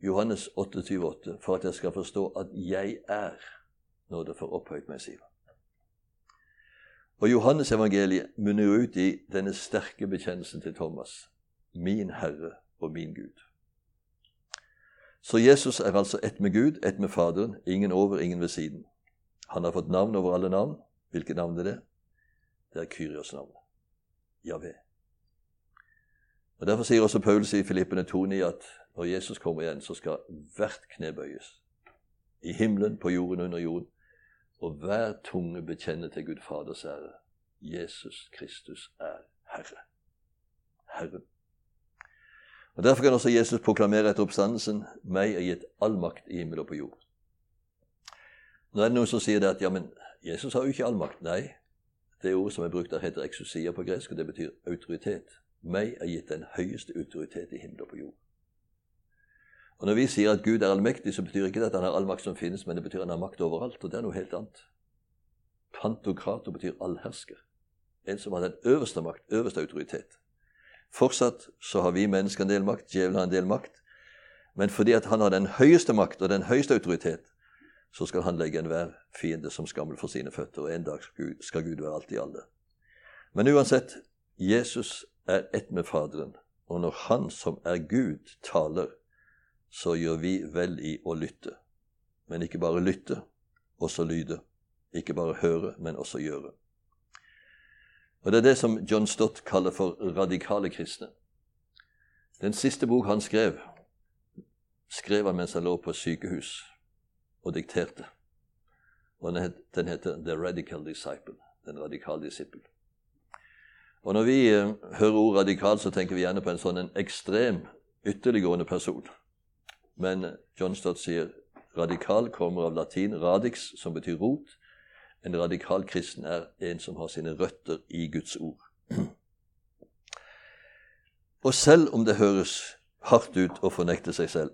I Johannes 28,8 for at jeg skal forstå at jeg er når det får opphøyt meg, sier Og Johannes evangeliet munner ut i denne sterke bekjennelsen til Thomas. Min Herre og min Gud. Så Jesus er altså ett med Gud, ett med Faderen, ingen over, ingen ved siden. Han har fått navn over alle navn. Hvilket navn er det? Det er Kyrios navn. Javé. Og Derfor sier også Paulus i Filippene 2,9 at når Jesus kommer igjen, så skal hvert kne bøyes. I himmelen, på jorden, under jorden. Og hver tunge bekjenne til Gud Faders ære. Jesus Kristus er Herre. Herren. Og Derfor kan også Jesus proklamere etter oppstandelsen meg er gitt all makt i himmel og på jord. Nå er det noen som sier det at ja, men Jesus har jo ikke all makt. Nei, det ordet som er brukt der, heter eksosia på gresk, og det betyr autoritet. Meg er gitt den høyeste autoritet i himmel og på jord. Og Når vi sier at Gud er allmektig, så betyr ikke det at han har all makt som finnes, men det betyr at han har makt overalt, og det er noe helt annet. Pantokrato betyr allhersker. En som har den øverste makt, øverste autoritet. Fortsatt så har vi mennesker en del makt, djevelen har en del makt. Men fordi at han har den høyeste makt og den høyeste autoritet, så skal han legge enhver fiende som skammel for sine føtter, og en dag skal Gud være alt i alle. Men uansett, Jesus er ett med Faderen, og når Han som er Gud, taler, så gjør vi vel i å lytte. Men ikke bare lytte, også lyde. Ikke bare høre, men også gjøre. Og Det er det som John Stott kaller for radikale kristne. Den siste bok han skrev, skrev han mens han lå på sykehus og dikterte. Og Den heter The Radical Disciple. Den radikale disippel. Og Når vi eh, hører ordet radikal, så tenker vi gjerne på en sånn en ekstrem, ytterliggående person. Men John Stott sier radikal kommer av latin radix, som betyr rot, En radikal kristen er en som har sine røtter i Guds ord. Og selv om det høres hardt ut å fornekte seg selv,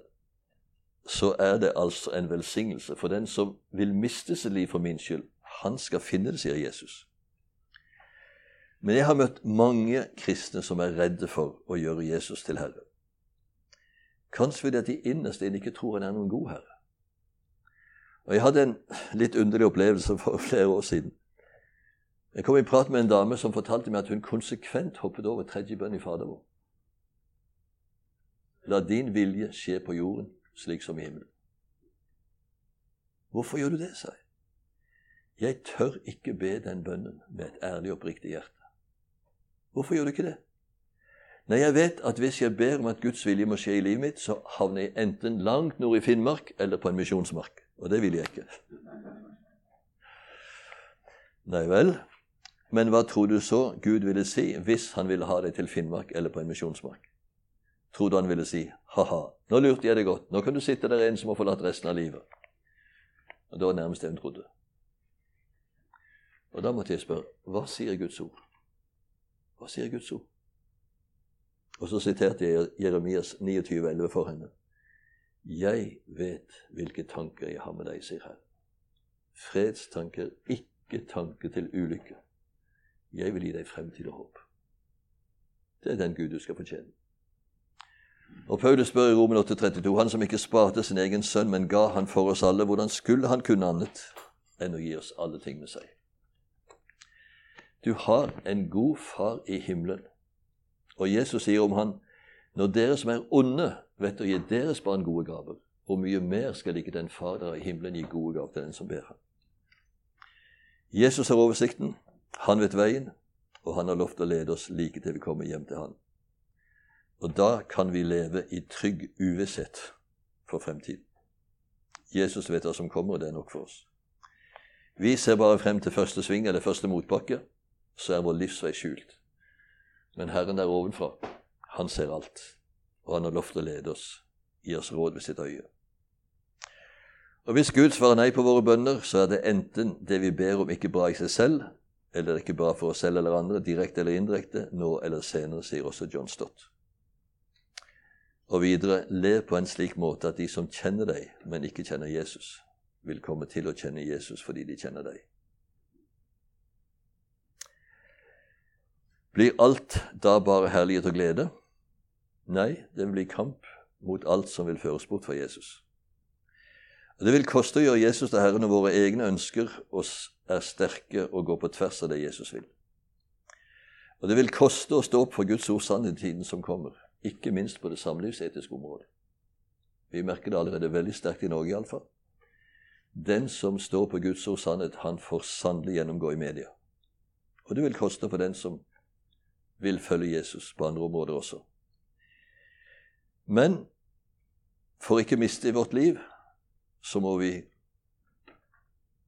så er det altså en velsignelse. For den som vil miste sitt liv for min skyld, han skal finne det, sier Jesus. Men jeg har møtt mange kristne som er redde for å gjøre Jesus til herre. Kanskje fordi de innerst inne ikke tror han er noen god herre. Og Jeg hadde en litt underlig opplevelse for flere år siden. Jeg kom i prat med en dame som fortalte meg at hun konsekvent hoppet over tredje bønn i Fader vår. La din vilje skje på jorden slik som i himmelen. Hvorfor gjør du det, sa jeg. Jeg tør ikke be den bønnen med et ærlig og oppriktig hjerte. Hvorfor gjør du ikke det? Nei, jeg vet at hvis jeg ber om at Guds vilje må skje i livet mitt, så havner jeg enten langt nord i Finnmark eller på en misjonsmark. Og det vil jeg ikke. Nei vel. Men hva tror du så Gud ville si hvis han ville ha deg til Finnmark eller på en misjonsmark? Tror du han ville si ha-ha, nå lurte jeg deg godt, nå kan du sitte der en som har forlatt resten av livet? Og Det var nærmest det hun trodde. Og da måtte jeg spørre hva sier Guds ord? Hva sier Guds ord? Og så siterte jeg Jeremias 29,11 for henne. Jeg vet hvilke tanker jeg har med deg, sier Herren. Fredstanker, ikke tanke til ulykke. Jeg vil gi deg fremtid og håp. Det er den Gud du skal fortjene. Og Paulus spør i Romen 8,32.: Han som ikke sparte sin egen sønn, men ga han for oss alle, hvordan skulle han kunne annet enn å gi oss alle ting med seg? Du har en god far i himmelen og Jesus sier om han når dere som er onde, vet å gi deres barn gode gaver, hvor mye mer skal ikke den Fader i himmelen gi gode gaver til den som ber ham? Jesus har oversikten, han vet veien, og han har lovt å lede oss like til vi kommer hjem til han. Og da kan vi leve i trygg uvisshet for fremtiden. Jesus vet hva som kommer, og det er nok for oss. Vi ser bare frem til første sving eller første motbakke, så er vår livsvei skjult. Men Herren der ovenfra, han ser alt, og han har lovt å lede oss, gi oss råd ved sitt øye. Og Hvis Gud svarer nei på våre bønner, så er det enten det vi ber om, ikke bra i seg selv, eller ikke bra for oss selv eller andre, direkte eller indirekte, nå eller senere, sier også John Stott. Og videre, le på en slik måte at de som kjenner deg, men ikke kjenner Jesus, vil komme til å kjenne Jesus fordi de kjenner deg. Blir alt da bare herlighet og glede? Nei, det blir kamp mot alt som vil føres bort fra Jesus. Og Det vil koste å gjøre Jesus til Herre når våre egne ønsker oss er sterke og går på tvers av det Jesus vil. Og det vil koste å stå opp for Guds ord sannhet i tiden som kommer, ikke minst på det samlivsetiske området. Vi merker det allerede veldig sterkt i Norge, iallfall. Den som står på Guds ord sannhet, han får sannelig gjennomgå i media. Og det vil koste for den som vil følge Jesus på andre områder også. Men for ikke miste i vårt liv, så må vi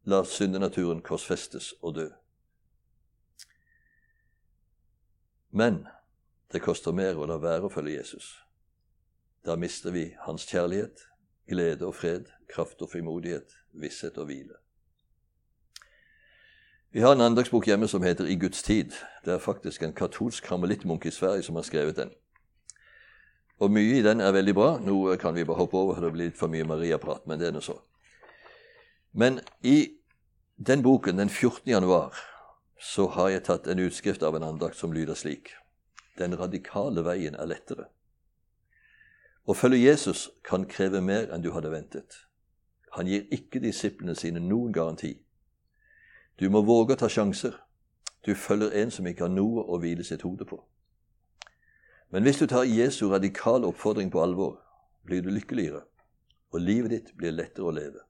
la syndenaturen korsfestes og dø. Men det koster mer å la være å følge Jesus. Da mister vi hans kjærlighet, glede og fred, kraft og frimodighet, visshet og hvile. Vi har en andagsbok hjemme som heter I Guds tid. Det er faktisk en katolsk karmelittmunk i Sverige som har skrevet den. Og mye i den er veldig bra. Nå kan vi bare hoppe over, det blir litt for mye Maria-prat, men det er nå så. Men i den boken, den 14. januar, så har jeg tatt en utskrift av en andakt som lyder slik. Den radikale veien er lettere. Å følge Jesus kan kreve mer enn du hadde ventet. Han gir ikke disiplene sine noen garanti du må våge å ta sjanser. Du følger en som ikke har noe å hvile sitt hode på. Men hvis du tar Jesu radikale oppfordring på alvor, blir du lykkeligere, og livet ditt blir lettere å leve.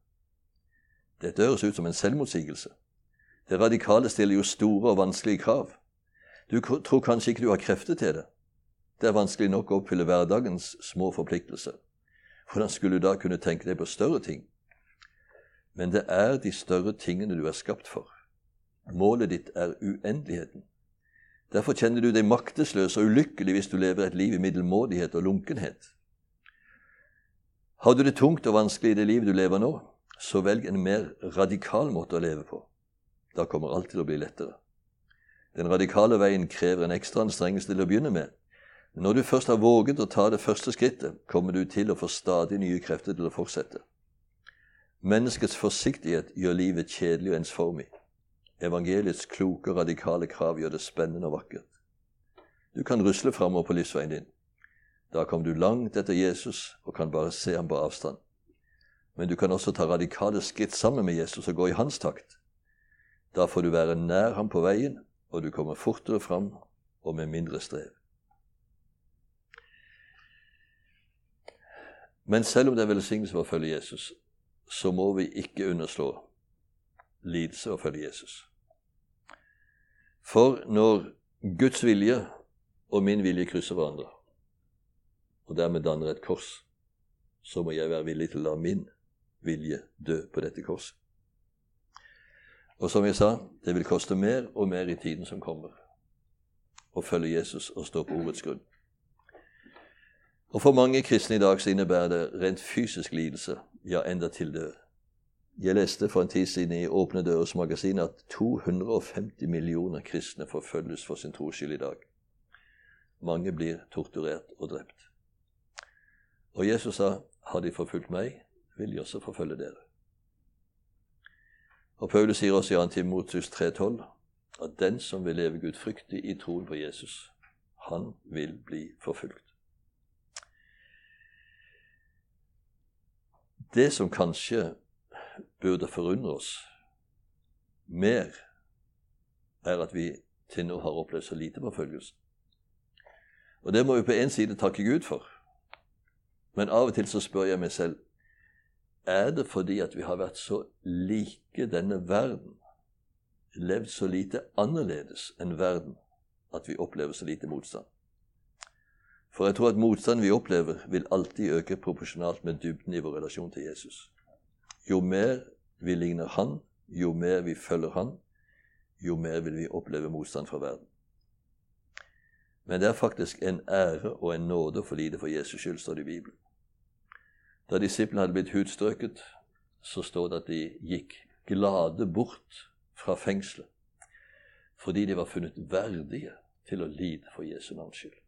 Dette høres ut som en selvmotsigelse. Det radikale stiller jo store og vanskelige krav. Du tror kanskje ikke du har krefter til det. Det er vanskelig nok å oppfylle hverdagens små forpliktelser. Hvordan skulle du da kunne tenke deg på større ting? Men det er de større tingene du er skapt for. Målet ditt er uendeligheten. Derfor kjenner du deg maktesløs og ulykkelig hvis du lever et liv i middelmådighet og lunkenhet. Har du det tungt og vanskelig i det livet du lever nå, så velg en mer radikal måte å leve på. Da kommer alt til å bli lettere. Den radikale veien krever en ekstra anstrengelse til å begynne med. Når du først har våget å ta det første skrittet, kommer du til å få stadig nye krefter til å fortsette. Menneskets forsiktighet gjør livet kjedelig og ensformig. Evangeliets kloke og radikale krav gjør det spennende og vakkert. Du kan rusle framover på livsveien din. Da kommer du langt etter Jesus og kan bare se ham på avstand. Men du kan også ta radikale skritt sammen med Jesus og gå i hans takt. Da får du være nær ham på veien, og du kommer fortere fram og med mindre strev. Men selv om det er velsignelse for å følge Jesus, så må vi ikke underslå lidelse å følge Jesus. For når Guds vilje og min vilje krysser hverandre, og dermed danner et kors, så må jeg være villig til å la min vilje dø på dette korset. Og som jeg sa, det vil koste mer og mer i tiden som kommer, å følge Jesus og stå på ordets grunn. Og For mange kristne i dag så innebærer det rent fysisk lidelse, ja, enda til død. Jeg leste for en tid siden i Åpne dørers magasin at 250 millioner kristne forfølges for sin troskyld i dag. Mange blir torturert og drept. Og Jesus sa, 'Har de forfulgt meg, vil de også forfølge dere'. Og Paulus sier også i Antimotus 3,12 at den som vil leve gudfryktig i troen på Jesus, han vil bli forfulgt. Det som kanskje burde forundre oss mer, er at vi til nå har opplevd så lite forfølgelse. Og det må vi på en side takke Gud for. Men av og til så spør jeg meg selv er det fordi at vi har vært så like denne verden, levd så lite annerledes enn verden, at vi opplever så lite motstand. For jeg tror at motstanden vi opplever, vil alltid øke proporsjonalt med dybden i vår relasjon til Jesus. Jo mer vi ligner Han, jo mer vi følger Han, jo mer vil vi oppleve motstand fra verden. Men det er faktisk en ære og en nåde å få lide for Jesus skyld, står det i Bibelen. Da disiplene hadde blitt hudstrøket, så står det at de gikk glade bort fra fengselet fordi de var funnet verdige til å lide for Jesu navns skyld.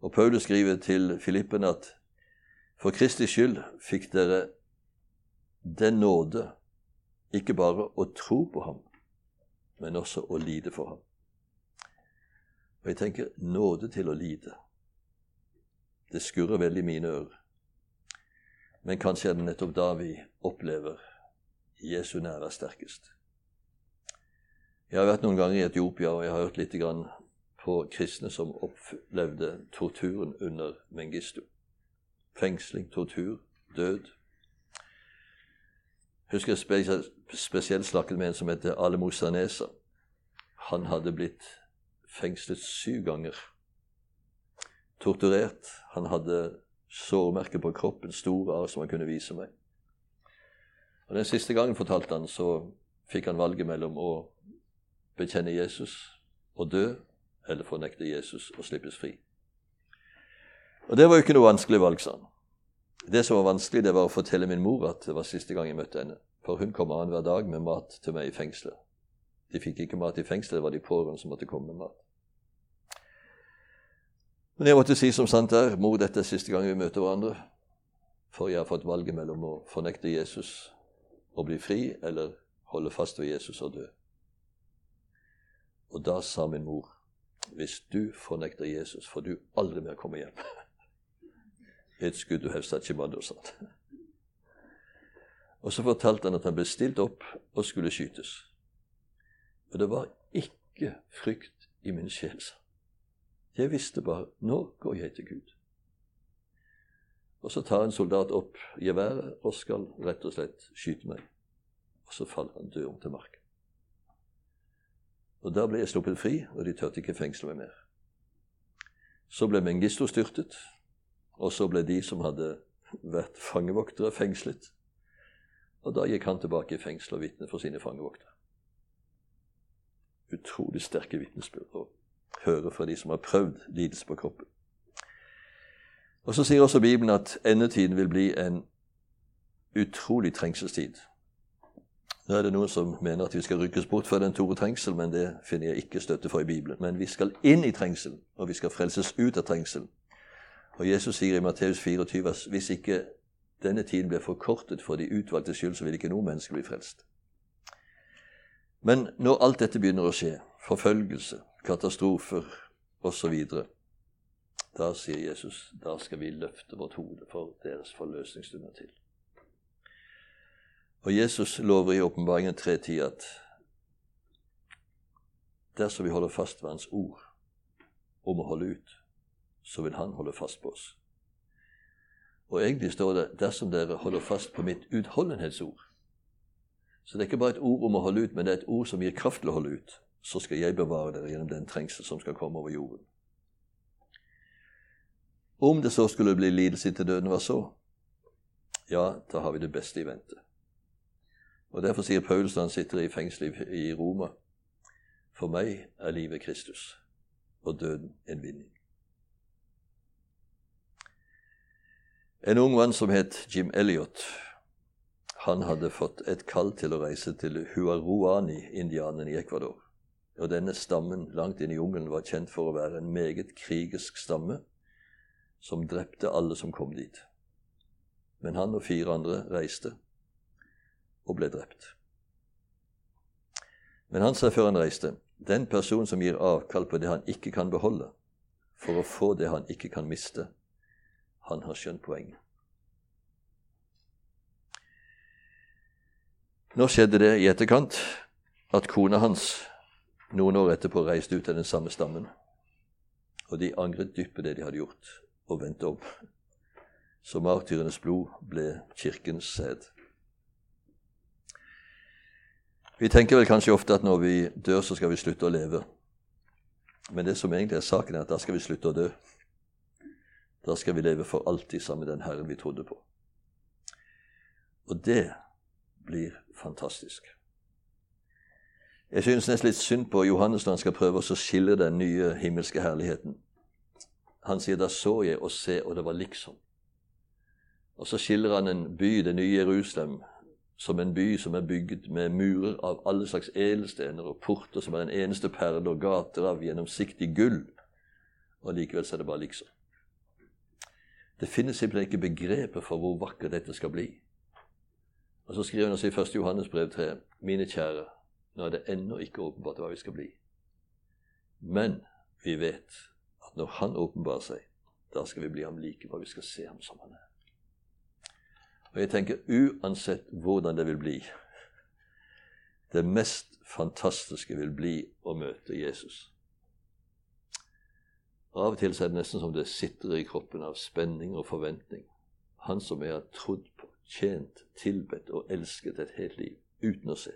Og Paulus skriver til Filippen at for Kristi skyld fikk dere den nåde ikke bare å tro på ham, men også å lide for ham. Og jeg tenker nåde til å lide. Det skurrer veldig i mine ører. Men kanskje er det nettopp da vi opplever Jesu nærvær sterkest. Jeg har vært noen ganger i Etiopia, og jeg har hørt litt på kristne som opplevde torturen under Mengistu. Fengsling, tortur, død. Husker jeg spesielt snakket med en som heter Ale Mosanesa. Han hadde blitt fengslet syv ganger. Torturert. Han hadde sårmerker på kroppen, store arr som han kunne vise meg. Og Den siste gangen fortalte han, så fikk han valget mellom å bekjenne Jesus og dø, eller fornekte Jesus og slippes fri. Og Det var jo ikke noe vanskelig valg, sa han. Det som var vanskelig, det var å fortelle min mor at det var siste gang jeg møtte henne. For hun kom annenhver dag med mat til meg i fengselet. De fikk ikke mat i fengselet, det var de pårørende som måtte komme med mat. Men jeg måtte si som sant er, mor, dette er siste gang vi møter hverandre. For jeg har fått valget mellom å fornekte Jesus og bli fri, eller holde fast ved Jesus og dø. Og da sa min mor, hvis du fornekter Jesus, får du aldri mer komme hjem. It's skudd to have ikke a mother, sa Og så fortalte han at han ble stilt opp og skulle skytes. Og det var ikke frykt i min sjel, sa jeg visste bare nå går jeg til Gud. Og så tar en soldat opp geværet og skal rett og slett skyte meg. Og så faller han død om til marken. Og Da ble jeg sluppet fri, og de turte ikke fengsle meg mer. Så ble Mengisto styrtet, og så ble de som hadde vært fangevoktere, fengslet. Og da gikk han tilbake i fengsel og vitnet for sine fangevoktere. Utrolig sterke vitnesbyrd høre fra de som har prøvd lidelse på kroppen. Og Så sier også Bibelen at endetiden vil bli en utrolig trengselstid. Nå er det noen som mener at vi skal rykkes bort fra den store trengsel, men det finner jeg ikke støtte for i Bibelen. Men vi skal inn i trengselen, og vi skal frelses ut av trengselen. Og Jesus sier i Matteus 24 at hvis ikke denne tiden blir forkortet for de utvalgte skyld, så vil ikke noe menneske bli frelst. Men når alt dette begynner å skje, forfølgelse, katastrofer osv., da sier Jesus da skal vi løfte vårt hode for deres forløsningsstunder til. Og Jesus lover i åpenbaringen 3.10 at dersom vi holder fast ved Hans ord om å holde ut, så vil Han holde fast på oss. Og egentlig står det 'dersom dere holder fast på mitt utholdenhetsord'. Så det er ikke bare et ord om å holde ut, men det er et ord som gir kraft til å holde ut. Så skal jeg bevare dere gjennom den trengsel som skal komme over jorden. Om det så skulle bli lidelse til døden, hva så? Ja, da har vi det beste i vente. Og Derfor sier Paulus når han sitter i fengsel i Roma For meg er livet Kristus og døden en vinning. En ung mann som het Jim Elliot, han hadde fått et kall til å reise til Huaruani-indianerne i Ecuador. Og denne stammen langt inn i jungelen var kjent for å være en meget krigisk stamme som drepte alle som kom dit. Men han og fire andre reiste og ble drept. Men han sa før han reiste, den person som gir avkall på det han ikke kan beholde, for å få det han ikke kan miste, han har skjønt poenget. Nå skjedde det i etterkant at kona hans noen år etterpå reiste ut av den samme stammen. Og de angret dypt på det de hadde gjort, og vendte om. Så martyrenes blod ble kirkens sæd. Vi tenker vel kanskje ofte at når vi dør, så skal vi slutte å leve. Men det som egentlig er saken, er at da skal vi slutte å dø. Da skal vi leve for alltid sammen med den Herren vi trodde på. Og det blir fantastisk. Jeg synes nesten litt synd på Johannes når han skal prøve å skille den nye himmelske herligheten. Han sier 'da så jeg og se, og det var liksom'. Og så skiller han en by, det nye Jerusalem, som en by som er bygd med murer av alle slags edelstener og porter som er den eneste perle og gater av gjennomsiktig gull. Og likevel så er det bare liksom. Det finnes simpelthen ikke begrepet for hvor vakkert dette skal bli. Og så skriver han oss i 1. Johannes brev 3.: Mine kjære, nå er det ennå ikke åpenbart hva vi skal bli. Men vi vet at når Han åpenbarer seg, da skal vi bli ham like, for vi skal se ham som han er. Og jeg tenker uansett hvordan det vil bli Det mest fantastiske vil bli å møte Jesus. Av og til er det nesten som det sitter i kroppen av spenning og forventning. Han som jeg har trodd på, tjent, tilbedt og elsket et helt liv uten å se.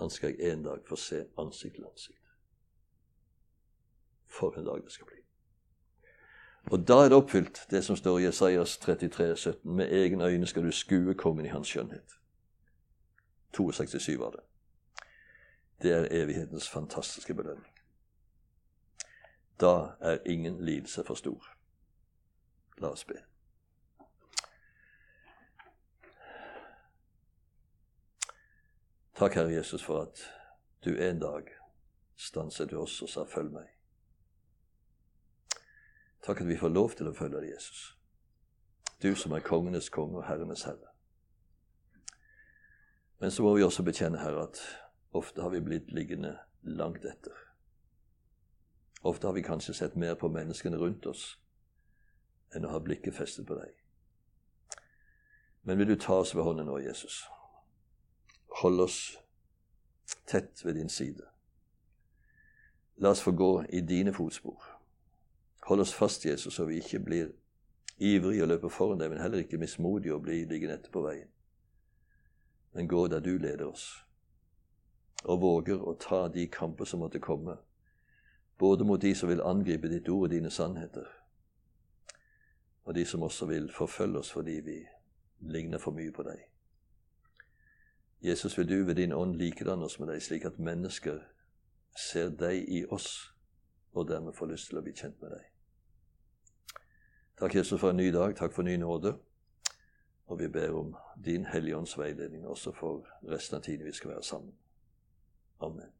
Han skal jeg en dag få se ansikt til ansikt. For en dag det skal bli. Og da er det oppfylt, det som står i Jesajas 33, 17. Med egne øyne skal du skue kongen i hans skjønnhet. 62 var det. Det er evighetens fantastiske belønning. Da er ingen lidelse for stor. La oss be. Takk, Herre Jesus, for at du en dag stanset til oss og sa 'følg meg'. Takk at vi får lov til å følge deg, Jesus. Du som er kongenes konge og herrenes herre. Men så må vi også bekjenne, Herre, at ofte har vi blitt liggende langt etter. Ofte har vi kanskje sett mer på menneskene rundt oss enn å ha blikket festet på deg. Men vil du ta oss ved hånden nå, Jesus? Hold oss tett ved din side. La oss få gå i dine fotspor. Hold oss fast, Jesus, så vi ikke blir ivrige og løper foran deg, men heller ikke mismodige og blir liggende etter på veien. Men gå der du leder oss, og våger å ta de kamper som måtte komme, både mot de som vil angripe ditt ord og dine sannheter, og de som også vil forfølge oss fordi vi ligner for mye på deg. Jesus, vil du ved din ånd likedanne oss med deg, slik at mennesker ser deg i oss og dermed får lyst til å bli kjent med deg. Takk, Jesus, for en ny dag. Takk for ny nåde. Og vi ber om din Hellige Ånds veiledning også for resten av tiden vi skal være sammen. Amen.